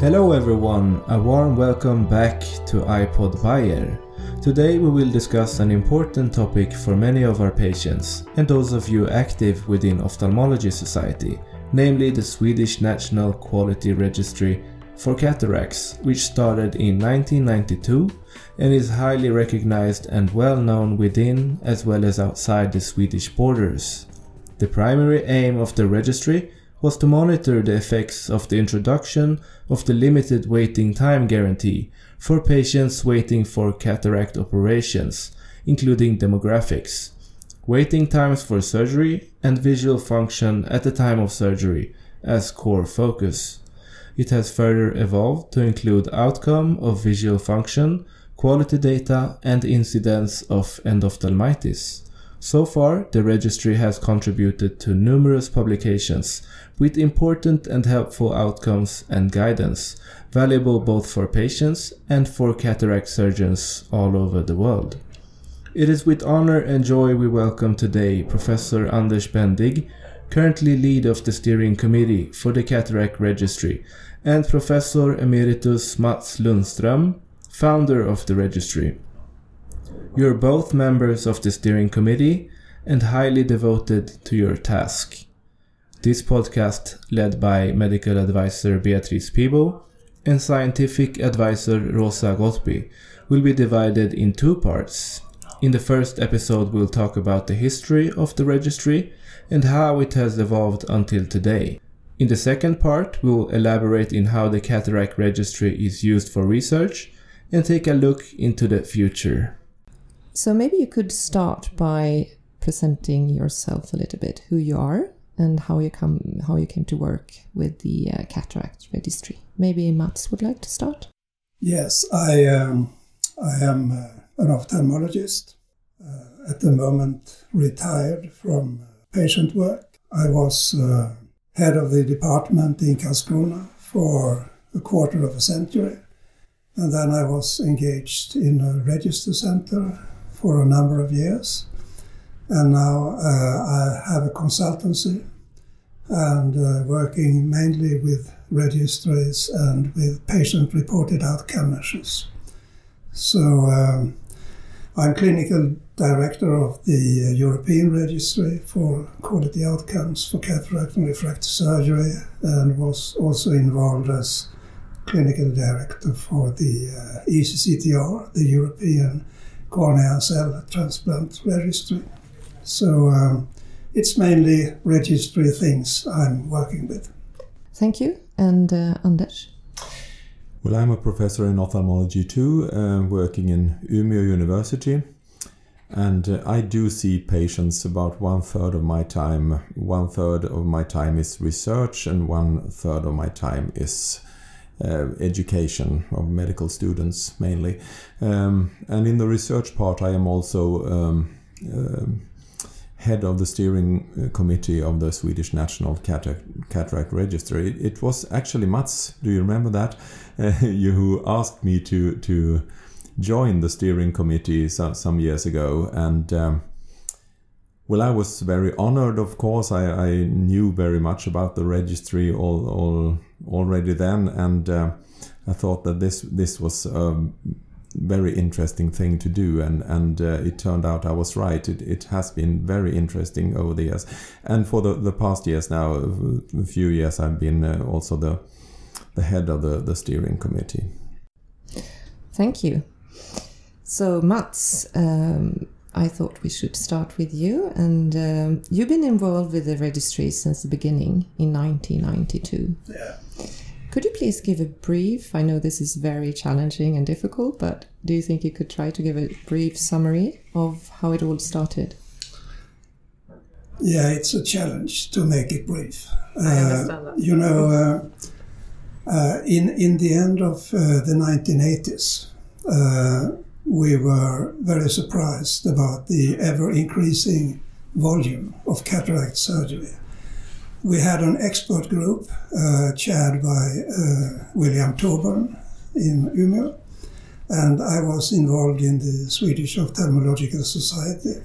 Hello everyone, a warm welcome back to iPod Bayer. Today we will discuss an important topic for many of our patients and those of you active within Ophthalmology Society, namely the Swedish National Quality Registry for Cataracts, which started in 1992 and is highly recognized and well known within as well as outside the Swedish borders. The primary aim of the registry was to monitor the effects of the introduction of the limited waiting time guarantee for patients waiting for cataract operations, including demographics, waiting times for surgery, and visual function at the time of surgery as core focus. It has further evolved to include outcome of visual function, quality data, and incidence of endophthalmitis. So far, the registry has contributed to numerous publications with important and helpful outcomes and guidance, valuable both for patients and for cataract surgeons all over the world. It is with honor and joy we welcome today Professor Anders Behndig, currently lead of the steering committee for the Cataract Registry, and Professor Emeritus Mats Lundström, founder of the registry. You are both members of the steering committee and highly devoted to your task. This podcast, led by medical advisor Beatrice Pibo and scientific advisor Rosa Gottby, will be divided in two parts. In the first episode, we'll talk about the history of the registry and how it has evolved until today. In the second part, we will elaborate in how the cataract registry is used for research and take a look into the future. So maybe you could start by presenting yourself a little bit, who you are and how you come how you came to work with the uh, cataract registry. Maybe Mats would like to start. Yes, I um, I am uh, an ophthalmologist. Uh, at the moment, retired from uh, patient work. I was uh, head of the department in Karlskrona for a quarter of a century, and then I was engaged in a register center for a number of years. And now uh, I have a consultancy and uh, working mainly with registries and with patient reported outcome measures. So um, I'm clinical director of the European Registry for Quality Outcomes for Cataract and Refractive Surgery and was also involved as clinical director for the uh, ECCTR, the European cornea cell transplant registry. So um, it's mainly registry things I'm working with. Thank you. And uh, Anders? Well, I'm a professor in ophthalmology too, uh, working in Umeå University. And uh, I do see patients about one third of my time. One third of my time is research, and one third of my time is uh, education of medical students mainly. Um, and in the research part, I am also um, uh, head of the steering uh, committee of the Swedish National Cataract, Cataract Registry. It, it, was actually Mats, do you remember that? Uh, you who asked me to to join the steering committee some, some years ago, and um, well, I was very honored. Of course, I, I knew very much about the registry all, all already then, and uh, I thought that this this was a very interesting thing to do, and and uh, it turned out I was right. It it has been very interesting over the years, and for the the past years now, a few years, I've been uh, also the the head of the the steering committee. Thank you. So Mats. Um, I thought we should start with you. And um, you've been involved with the registry since the beginning in 1992. Yeah. Could you please give a brief? I know this is very challenging and difficult, but do you think you could try to give a brief summary of how it all started? Yeah, it's a challenge to make it brief. I understand that. You know, uh, uh, in in the end of uh, the 1980s, uh, we were very surprised about the ever increasing volume of cataract surgery. We had an expert group uh, chaired by uh, William Thorburn in Umeå, and I was involved in the Swedish Ophthalmological Society.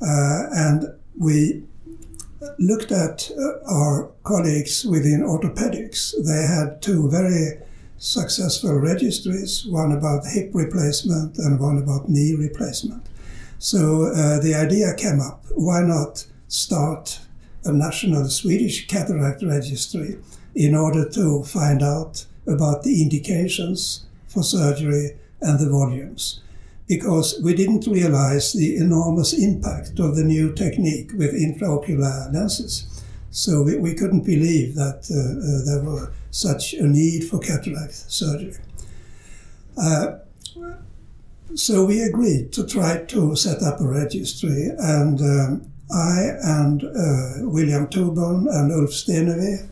Uh, and we looked at uh, our colleagues within orthopedics. They had two very successful registries, one about hip replacement and one about knee replacement. So uh, the idea came up why not start a national Swedish cataract registry in order to find out about the indications for surgery and the volumes? Because we didn't realize the enormous impact of the new technique with intraocular lenses. So we, we couldn't believe that uh, uh, there were such a need for cataract surgery. Uh, so we agreed to try to set up a registry, and um, I and uh, William Thorburn and Ulf Stenevi,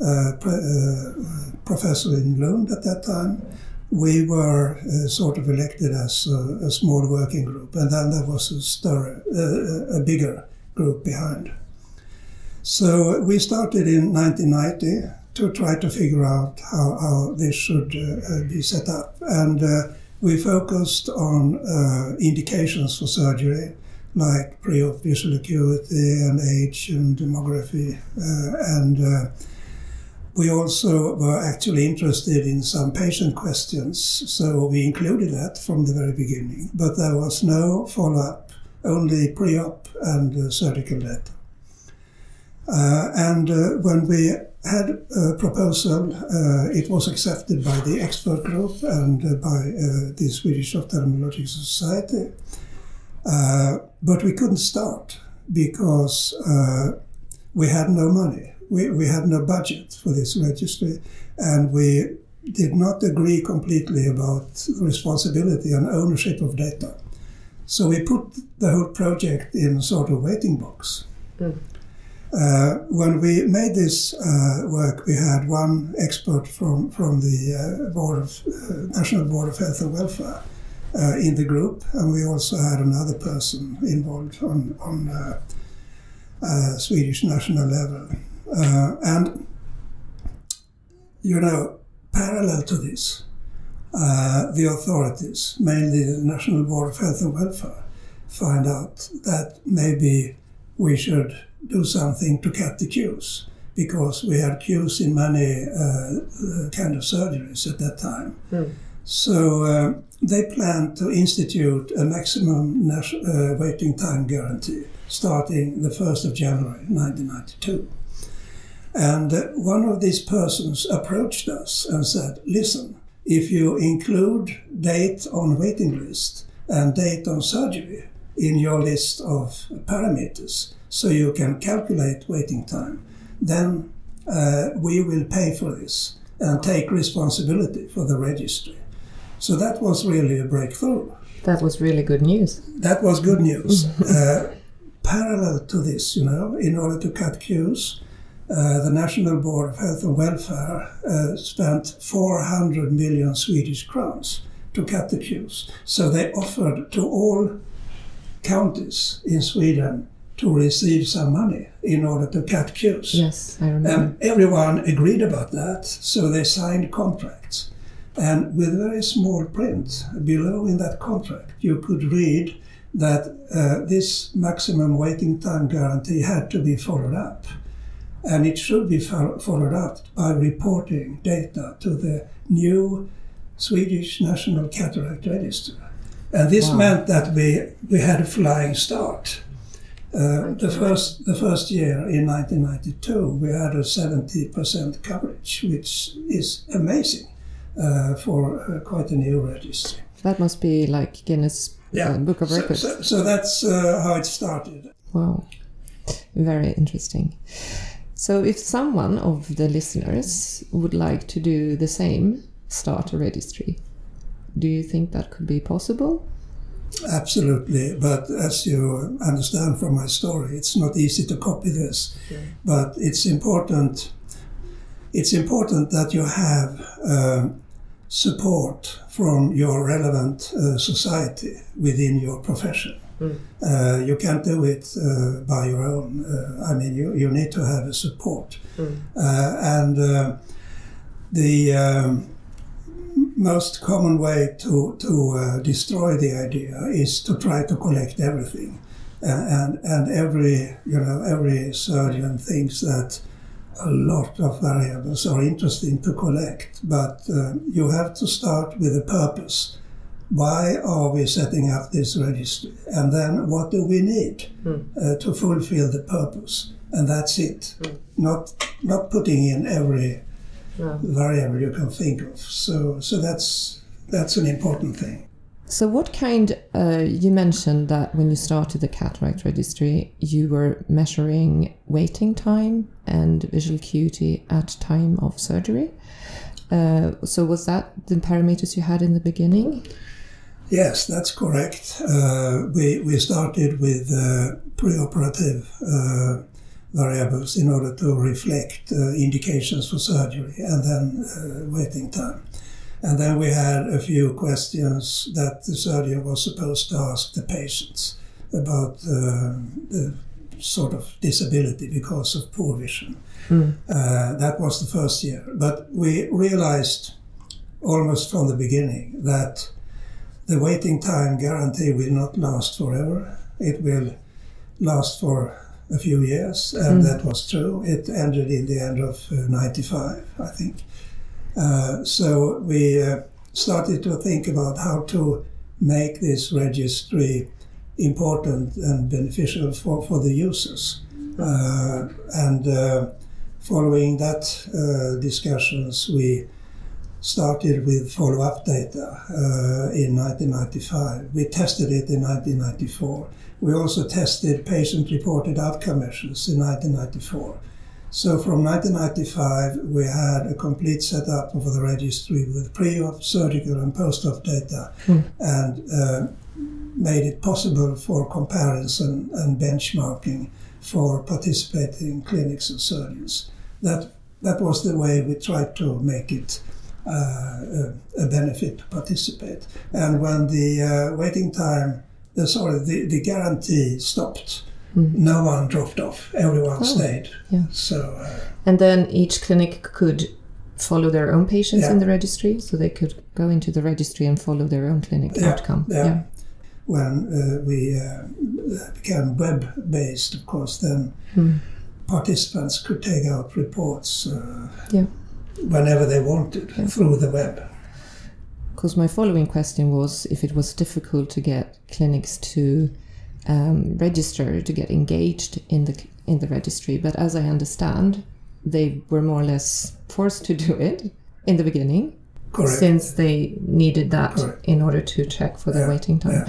uh, pre- uh, professor in Lund at that time, we were uh, sort of elected as a, a, small working group, and then there was a, stir, uh, a bigger group behind. So we started in 1990 to try to figure out how, how this should uh, be set up. And uh, we focused on uh, indications for surgery, like pre-op visual acuity and age and demography. Uh, and uh, we also were actually interested in some patient questions, so we included that from the very beginning. But there was no follow-up, only pre-op and uh, surgical data. Uh, and uh, when we had a proposal, uh, it was accepted by the expert group and uh, by uh, the Swedish Ophthalmological Society. but we couldn't start because we had no money. We, we had no budget for this registry, and we did not agree completely about responsibility and ownership of data. So we put the whole project in sort of waiting box. Mm. Uh, when we made this uh, work, we had one expert from, from the uh, board of, uh, National Board of Health and Welfare uh, in the group, and we also had another person involved on, on uh, Swedish national level. and, you know, parallel to this, the authorities, mainly the National Board of Health and Welfare, find out that maybe we should do something to cut the queues because we had queues in many uh, uh, kind of surgeries at that time. Mm. So uh, they planned to institute a maximum uh, waiting time guarantee starting the 1st of January 1992. And uh, one of these persons approached us and said, listen, if you include date on waiting list and date on surgery in your list of parameters, so you can calculate waiting time, then uh, we will pay for this and take responsibility for the registry. So that was really a breakthrough. That was really good news. That was good news. uh, parallel to this, you know, in order to cut queues, uh, the National Board of Health and Welfare uh, spent 400 million Swedish crowns to cut the queues. So they offered to all counties in Sweden to receive some money in order to cut queues. Yes, I remember. And everyone agreed about that, so they signed contracts. And with very small print below in that contract, you could read that uh, this maximum waiting time guarantee had to be followed up. And it should be fo- followed up by reporting data to the new Swedish National Cataract Register. And this wow. meant that we, we had a flying start uh, the first the first year in 1992, we had a 70% coverage, which is amazing uh, for uh, quite a new registry. That must be like Guinness uh, yeah. Book of Records. So, so, so that's uh, how it started. Wow, very interesting. So, if someone of the listeners would like to do the same, start a registry, do you think that could be possible? Absolutely, but as you understand from my story, it's not easy to copy this. But it's important. It's important that you have uh, support from your relevant uh, society within your profession. Mm. Uh, you can't do it uh, by your own. Uh, I mean, you, you need to have a support. Mm. Uh, and the um, most common way to, to uh, destroy the idea is to try to collect everything. and, and every you know every surgeon thinks that a lot of variables are interesting to collect, but uh, you have to start with a purpose. Why are we setting up this registry? And then what do we need Mm. uh, to fulfill the purpose? And that's it. Mm. Not not putting in every No. variable you can think of. So so that's that's an important thing. So, what kind? Uh, you mentioned that when you started the cataract registry, you were measuring waiting time and visual acuity at time of surgery. Uh, so, was that the parameters you had in the beginning? Yes, that's correct. Uh, we, we started with uh, preoperative uh, variables in order to reflect uh, indications for surgery and then uh, waiting time. And then we had a few questions that the surgeon was supposed to ask the patients about uh, the sort of disability because of poor vision. Mm. That was the first year. But we realized almost from the beginning that the waiting time guarantee will not last forever. It will last for a few years, and Mm. that was true. It ended in the end of uh, 95, I think. Uh, so we uh, started to think about how to make this registry important and beneficial for, for the users. Uh, and uh, following that uh, discussions, we started with follow-up data uh, in 1995. We tested it in 1994. We also tested patient-reported outcome measures in 1994. So from 1995, we had a complete setup of the registry with pre-op, surgical, and post-op data, Hmm. and uh, made it possible for comparison and benchmarking for participating clinics and surgeons. That that was the way we tried to make it uh, a, a benefit to participate. And when the uh, waiting time, the, sorry, the, the guarantee stopped, Mm. no one dropped off. Everyone Oh, stayed. yeah. So uh, And then each clinic could follow their own patients Yeah. in the registry, so they could go into the registry and follow their own clinic Yeah, outcome. yeah. when uh, we uh, became web-based, of course, then Hmm. participants could take out reports uh, Yeah. whenever they wanted Yeah. through the web. Because my following question was if it was difficult to get clinics to um, register to get engaged in the in the registry, but as I understand, they were more or less forced to do it in the beginning, Correct. since they needed that Correct. in order to check for the Yeah, waiting time. yeah.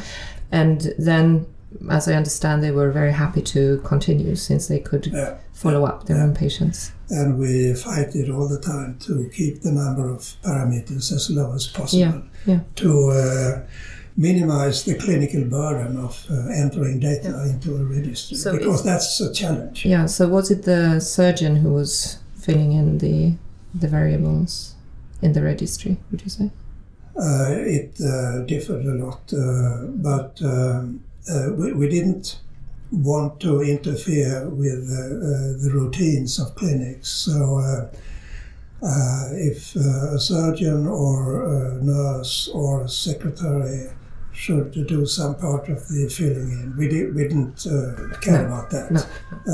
And then, as I understand, they were very happy to continue since they could Yeah. follow up their Yeah. own patients. And we fight it all the time to keep the number of parameters as low as possible. yeah. To uh, minimize the clinical burden of uh, entering data into a registry, So because that's a challenge. Yeah. So was it the surgeon who was filling in the the variables in the registry? Would you say? Uh, it uh, differed a lot, uh, but um, uh, we, we didn't want to interfere with uh, uh, the routines of clinics. So, uh, uh, if uh, a surgeon or a nurse or a secretary should do some part of the filling in, we, di- we didn't uh, care No, about that no.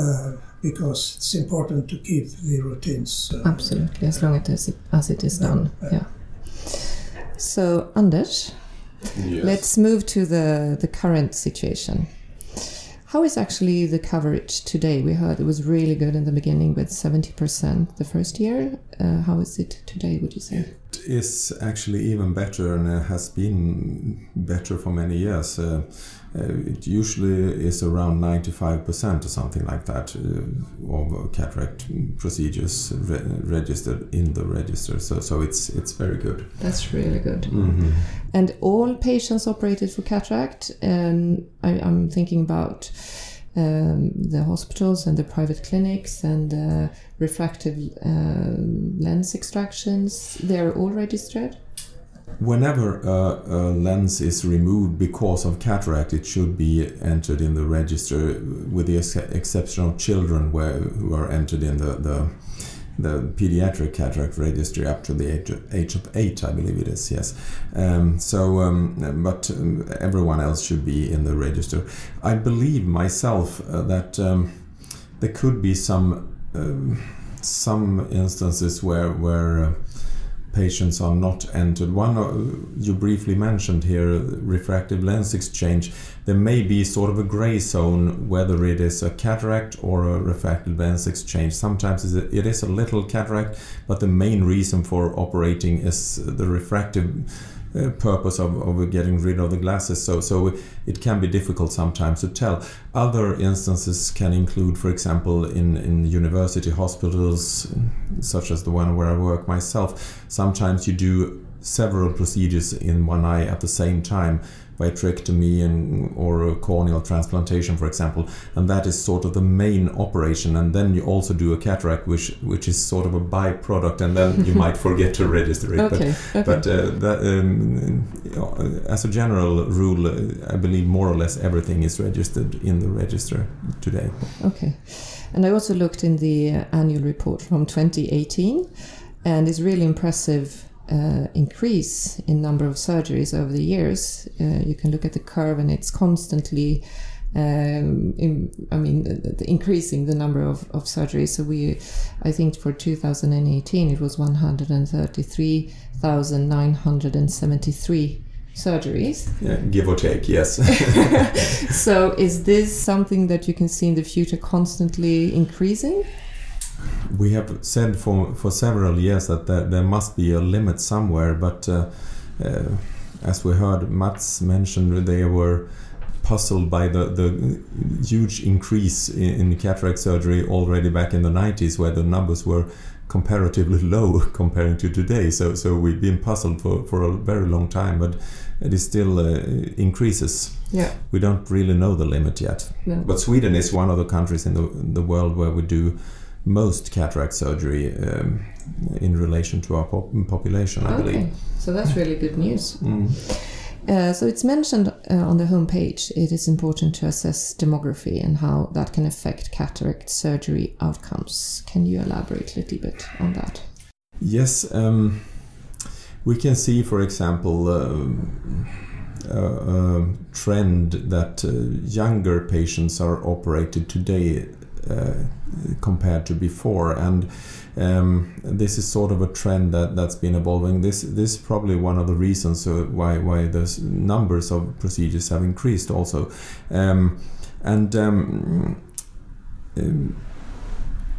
uh, because it's important to keep the routines. Uh, Absolutely, as long as it, as it is done. Yeah. Yeah. So, Anders, let's move to the, the current situation. How is actually the coverage today? We heard it was really good in the beginning with 70% the first year. Uh, how is it today, would you say? It is actually even better and uh, has been better for many years. Uh, uh, it usually is around 95% or something like that uh, of cataract procedures re- registered in the register. So, so it's it's very good. That's really good. Mm-hmm. And all patients operated for cataract. and I, I'm thinking about um, the hospitals and the private clinics and uh, refractive um lens extractions. They're all registered. Whenever a, a lens is removed because of cataract, it should be entered in the register, with the ex- exception of children where, who are entered in the, the the pediatric cataract registry up to the age of, age of eight, I believe it is. Yes. Um, so, um, but um, everyone else should be in the register. I believe myself uh, that um, there could be some um, some instances where where uh, patients are not entered. One uh, you briefly mentioned here, refractive lens exchange. There may be sort of a gray zone whether it is a cataract or a refractive lens exchange. Sometimes it is a little cataract, but the main reason for operating is the refractive uh, purpose of, of getting rid of the glasses. So, so it can be difficult sometimes to tell. Other instances can include, for example, in, in university hospitals, such as the one where I work myself, sometimes you do several procedures in one eye at the same time vitrectomy and or a corneal transplantation, for example, and that is sort of the main operation. And then you also do a cataract, which which is sort of a byproduct, and then you might forget to register it. Okay, but okay. but uh, that, um, as a general rule, uh, I believe more or less everything is registered in the register today. Okay. And I also looked in the uh, annual report from 2018, and it's really impressive uh, increase in number of surgeries over the years. Uh, you can look at the curve, and it's constantly, um, in, I mean, the, the increasing the number of, of surgeries. So we, I think, for 2018, it was 133,973 surgeries. Yeah, give or take, yes. so is this something that you can see in the future constantly increasing? We have said for for several years that there, there must be a limit somewhere, but uh, uh, as we heard Mats mention, they were puzzled by the, the huge increase in, in cataract surgery already back in the 90s, where the numbers were comparatively low comparing to today. So so we've been puzzled for, for a very long time, but it is still uh, increases. Yeah. We don't really know the limit yet. No. But Sweden is one of the countries in the in the world where we do most cataract surgery um, in relation to our pop- population, I Okay, believe. so that's really good news. Mm. Uh, so it's mentioned uh, on the homepage it is important to assess demography and how that can affect cataract surgery outcomes. Can you elaborate a little bit on that? Yes, um, we can see, for example, um, a, a trend that uh, younger patients are operated today uh, compared to before, and um, this is sort of a trend that that's been evolving. This this is probably one of the reasons uh, why why the numbers of procedures have increased also, um, and. Um, um,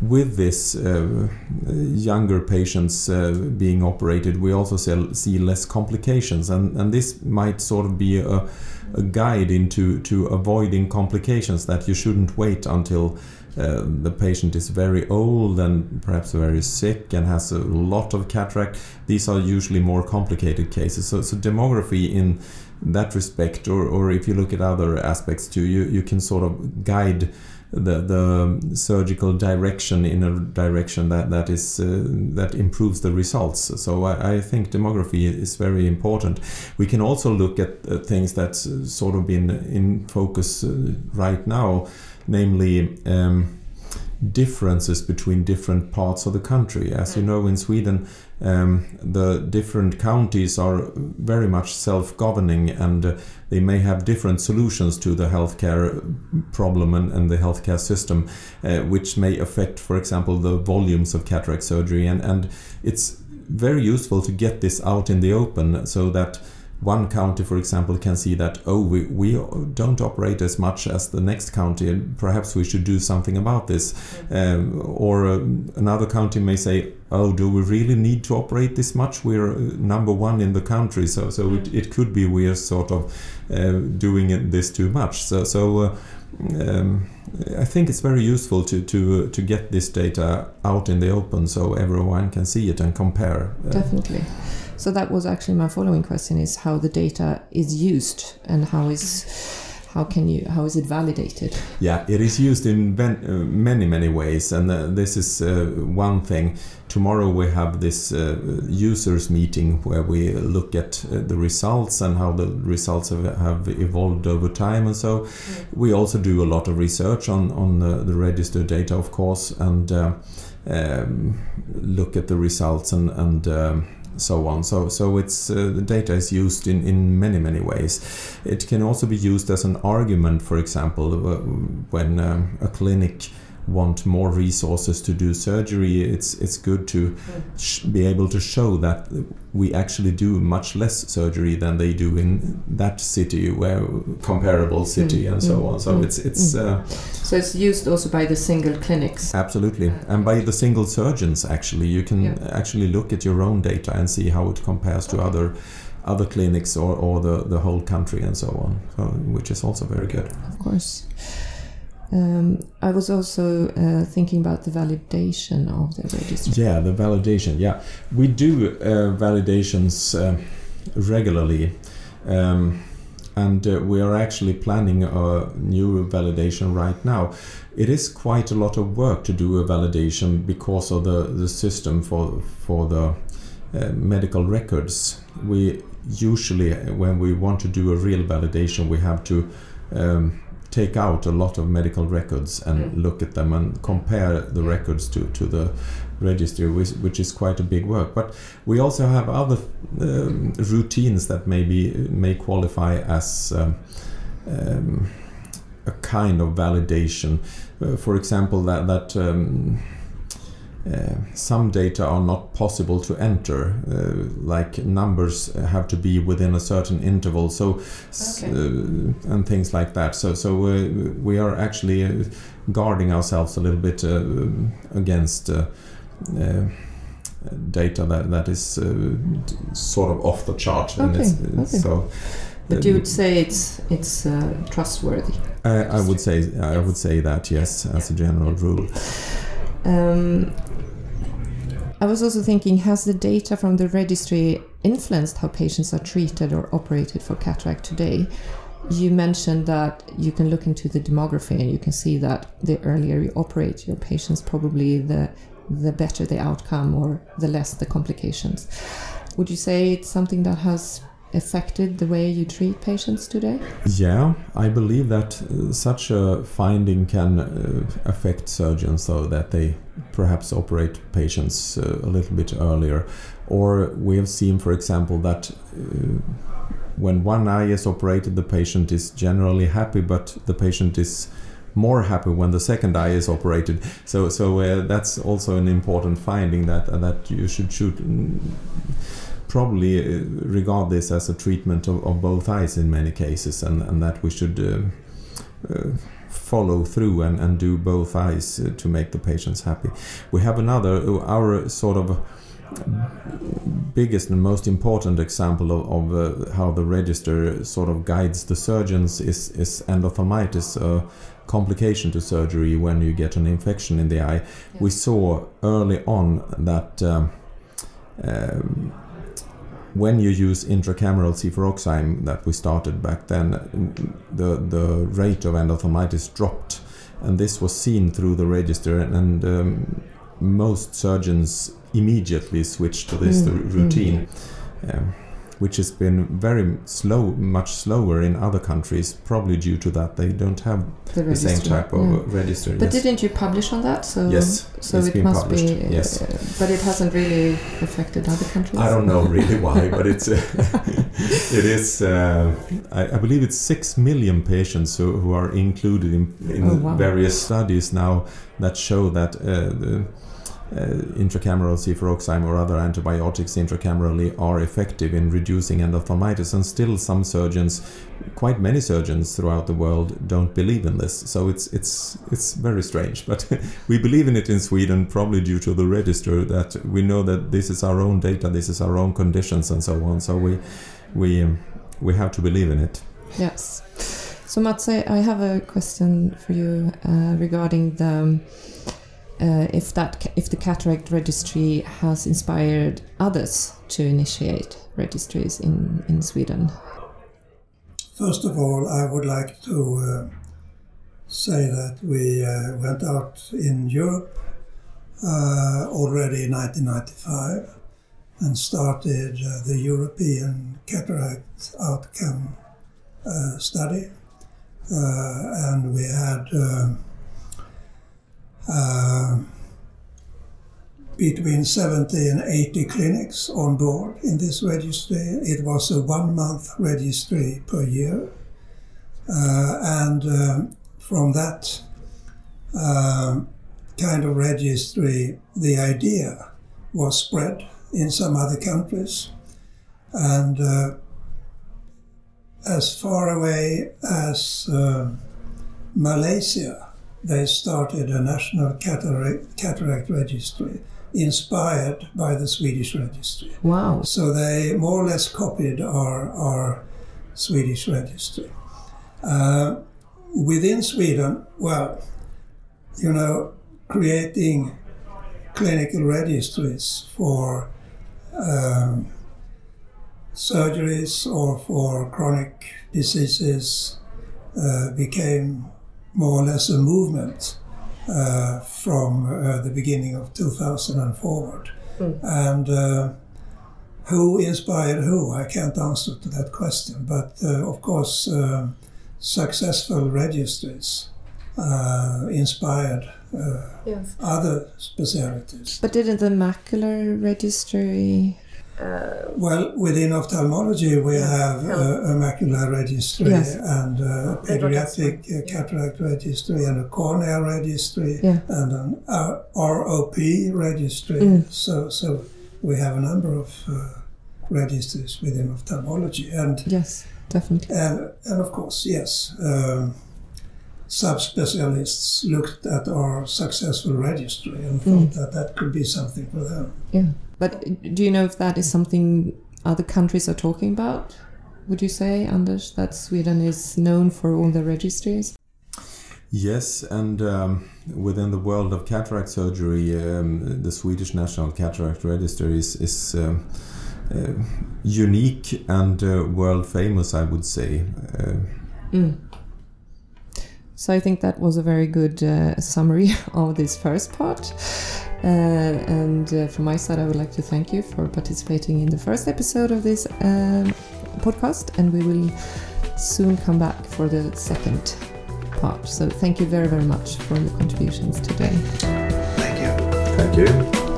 with this uh, younger patients uh, being operated, we also see, see less complications, and, and this might sort of be a, a guide into to avoiding complications that you shouldn't wait until uh, the patient is very old and perhaps very sick and has a lot of cataract. These are usually more complicated cases. So, so demography in that respect, or, or if you look at other aspects too, you, you can sort of guide the the surgical direction in a direction that that is uh, that improves the results. So I, I think demography is very important. We can also look at uh, things that's uh, sort of been in focus uh, right now, namely. Um, differences between different parts of the country. As you know, in Sweden, um, the different counties are very much self-governing, and uh, they may have different solutions to the healthcare problem and, and the healthcare system, uh, which may affect, for example, the volumes of cataract surgery. And, and it's very useful to get this out in the open so that one county, for example, can see that, oh, we, we don't operate as much as the next county, and perhaps we should do something about this. Um, or uh, another county may say, oh, do we really need to operate this much? We're uh, number one in the country, so, so it, it could be we're sort of uh, doing this too much. So, so uh, um, I think it's very useful to, to, to get this data out in the open so everyone can see it and compare. Uh, Definitely. So that was actually my following question: is how the data is used and how is how can you how is it validated? Yeah, it is used in uh, many many ways, and uh, this is uh, one thing. Tomorrow we have this uh, users meeting where we look at uh, the results and how the results have, have evolved over time, and so we also do a lot of research on on the, the registered data, of course, and. Uh, um, look at the results and, and um, so on. So, so it's uh, the data is used in, in many many ways. It can also be used as an argument, for example, uh, when um, a clinic want more resources to do surgery, it's it's good to sh- be able to show that we actually do much less surgery than they do in that city, where comparable city, Mm, and so mm, on. So mm, it's it's uh, So it's used also by the single clinics. absolutely, and by the single surgeons actually, you can Yeah. actually look at your own data and see how it compares to other other clinics or, or the, the whole country and so on, so, which is also very good. Of course. Um, I was also uh, thinking about the validation of the registry. Yeah, the validation. Yeah, we do uh, validations uh, regularly, um, and uh, we are actually planning a new validation right now. It is quite a lot of work to do a validation because of the, the system for for the uh, medical records. We usually, when we want to do a real validation, we have to um, take out a lot of medical records and Mm. look at them and compare the records to, to the registry, which, which is quite a big work. But we also have other um, routines that maybe may qualify as um, um, a kind of validation. Uh, for example, that that um, uh, some data are not possible to enter, uh, like numbers have to be within a certain interval. So, s- Okay. uh, and things like that. So, so we are actually uh, guarding ourselves a little bit uh, against. Uh, uh, data that, that is uh, sort of off the chart and Okay, okay. so But you would say it's it's uh, trustworthy. I, I would say I would say that yes as a general rule Um, I was also thinking, has the data from the registry influenced how patients are treated or operated for cataract today? You mentioned that you can look into the demography and you can see that the earlier you operate your patients, probably the the better the outcome or the less the complications. Would you say it's something that has affected the way you treat patients today? Yeah, I believe that uh, such a finding can uh, affect surgeons so that they perhaps operate patients uh, a little bit earlier. Or we have seen, for example, that when one eye is operated, the patient is generally happy, but the patient is more happy when the second eye is operated. So, so that's also an important finding that that you should shoot. Probably uh, regard this as a treatment of, of both eyes in many cases, and, and that we should uh, uh, follow through and, and do both eyes uh, to make the patients happy. We have another, our sort of biggest and most important example of, of uh, how the register sort of guides the surgeons is, is endophthalmitis, a complication to surgery when you get an infection in the eye. We saw early on that um, um, when you use intracameral cefuroxime that we started back then, the, the rate of endophthalmitis dropped. And this was seen through the register, and, and um, most surgeons immediately switched to this Mm, routine, um, which has been very slow, much slower in other countries, probably due to that they don't have The, the same type of uh, register. But yes. didn't you publish on that? So Yes, so it's it must published, be. uh, yes. but it hasn't really affected other countries. I don't know really why, but it's uh, it is. Uh, I, I believe it's six million patients who, who are included in, in Oh, wow. various studies now that show that uh, the uh, intracameral cefuroxime or other antibiotics intracamerally are effective in reducing endophthalmitis, and still some surgeons, quite many surgeons throughout the world, don't believe in this. So it's it's it's very strange, but we believe in it in Sweden, probably due to the register that we know that this is our own data, this is our own conditions, and so on. So we we um, we have to believe in it. Yes. So Mats, I, I have a question for you uh, regarding the um, uh, if that if the cataract registry has inspired others to initiate registries in in Sweden. First of all, I would like to uh, say that we uh, went out in Europe uh, already in 1995 and started uh, the European Cataract Outcome uh, Study. And we had uh, between 70 and 80 clinics on board in this registry. It was a one month registry per year. Uh, and um, from that um, kind of registry, the idea was spread in some other countries. And uh, as far away as uh, Malaysia, they started a national cataract, cataract registry inspired by the Swedish registry. Wow. So they more or less copied our, our Swedish registry. Uh, within Sweden, well, you know, creating clinical registries for um, surgeries or for chronic diseases uh, became more or less a movement uh, from uh, the beginning of 2000 and forward. Mm. And uh, who inspired who? I can't answer to that question. But uh, of course, um, successful registries uh, inspired uh, Yes. other specialties. But didn't the macular registry? Well, within ophthalmology, we have uh, a macular registry Yes. and a pediatric uh, cataract registry and a cornea registry Yeah. and an ROP registry. Mm. So, so we have a number of uh, registries within ophthalmology, and Yes, definitely. and and of course, yes. Um, Subspecialists looked at our successful registry and thought Mm. that that could be something for them. Yeah. But do you know if that is something other countries are talking about? Would you say, Anders, that Sweden is known for all the registries? Yes, and um, within the world of cataract surgery, um, the Swedish National Cataract Register is, is um, uh, unique and uh, world famous, I would say. Uh, Mm. So I think that was a very good uh, summary of this first part. Uh, and uh, from my side, I would like to thank you for participating in the first episode of this um, podcast. And we will soon come back for the second part. So thank you very, very much for your contributions today. Thank you. thank you.